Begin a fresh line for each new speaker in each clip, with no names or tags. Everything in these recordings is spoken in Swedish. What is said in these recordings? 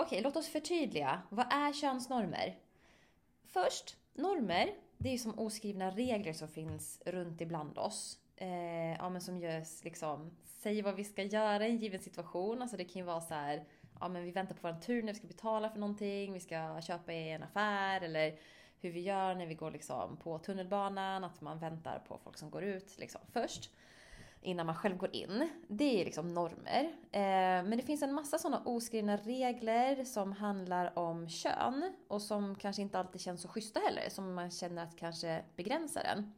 Okej, låt oss förtydliga. Vad är könsnormer? Först, normer, det är som oskrivna regler som finns runt ibland oss. Eh, ja, men som görs liksom, säger vad vi ska göra i en given situation. Alltså det kan ju vara så här, ja men vi väntar på vår tur när vi ska betala för någonting, vi ska köpa i en affär eller hur vi gör när vi går liksom på tunnelbanan, att man väntar på folk som går ut liksom först innan man själv går in. Det är liksom normer. Eh, men det finns en massa sådana oskrivna regler som handlar om kön och som kanske inte alltid känns så schyssta heller, som man känner att kanske begränsar en.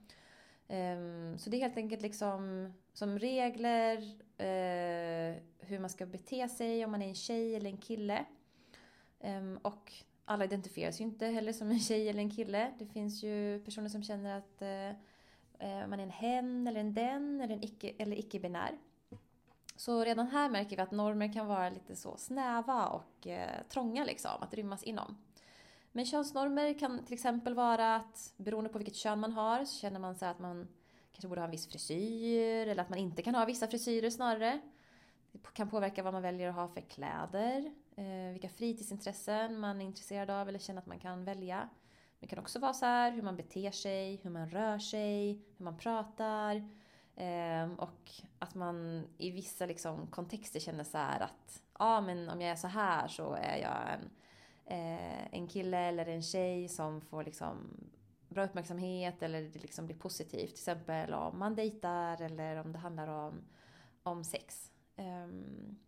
Ehm, så det är helt enkelt liksom som regler, eh, hur man ska bete sig om man är en tjej eller en kille. Ehm, och alla identifierar sig ju inte heller som en tjej eller en kille. Det finns ju personer som känner att Eh, Eh, man är en hen eller en den eller en icke, eller icke-binär. Så redan här märker vi att normer kan vara lite så snäva och eh, trånga liksom, att rymmas inom. Men könsnormer kan till exempel vara att beroende på vilket kön man har så känner man sig att man kanske borde ha en viss frisyr eller att man inte kan ha vissa frisyrer snarare. Det kan påverka vad man väljer att ha för kläder, eh, vilka fritidsintressen man är intresserad av eller känner att man kan välja. Det kan också vara så här hur man beter sig, hur man rör sig, hur man pratar. Eh, och att man i vissa liksom, kontexter känner så här att ja ah, men om jag är så här så är jag en, eh, en kille eller en tjej som får liksom bra uppmärksamhet eller det liksom blir positivt. Till exempel om man dejtar eller om det handlar om, om sex. Um,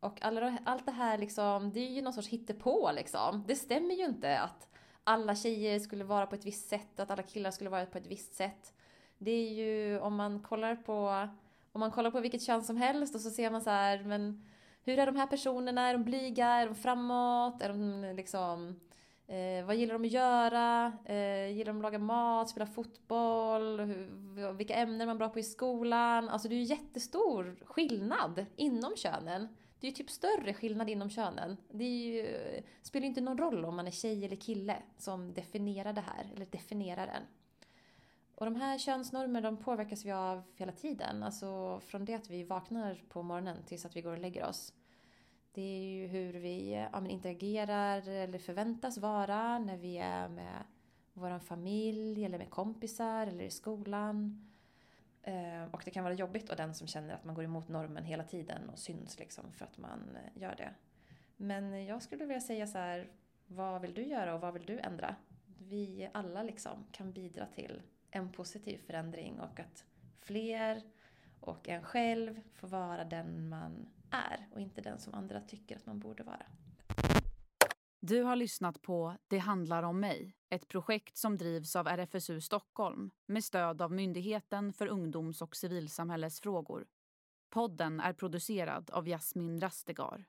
och alla, allt det här liksom, det är ju någon sorts hittepå liksom. Det stämmer ju inte att alla tjejer skulle vara på ett visst sätt, att alla killar skulle vara på ett visst sätt. Det är ju om man kollar på, om man kollar på vilket kön som helst och så ser man så här, men hur är de här personerna? Är de blyga? Är de framåt? Är de liksom, eh, vad gillar de att göra? Eh, gillar de att laga mat, spela fotboll? Hur, vilka ämnen är man bra på i skolan? Alltså det är ju jättestor skillnad inom könen. Det är ju typ större skillnad inom könen. Det ju, spelar inte någon roll om man är tjej eller kille som definierar det här, eller definierar en. Och de här könsnormerna de påverkas vi av hela tiden. Alltså från det att vi vaknar på morgonen tills att vi går och lägger oss. Det är ju hur vi ja, interagerar eller förväntas vara när vi är med vår familj eller med kompisar eller i skolan. Eh, och det kan vara jobbigt och den som känner att man går emot normen hela tiden och syns liksom för att man eh, gör det. Men jag skulle vilja säga så här, vad vill du göra och vad vill du ändra? Vi alla liksom kan bidra till en positiv förändring och att fler och en själv får vara den man är och inte den som andra tycker att man borde vara.
Du har lyssnat på Det handlar om mig, ett projekt som drivs av RFSU Stockholm med stöd av Myndigheten för ungdoms och civilsamhällesfrågor. Podden är producerad av Jasmin Rastegar.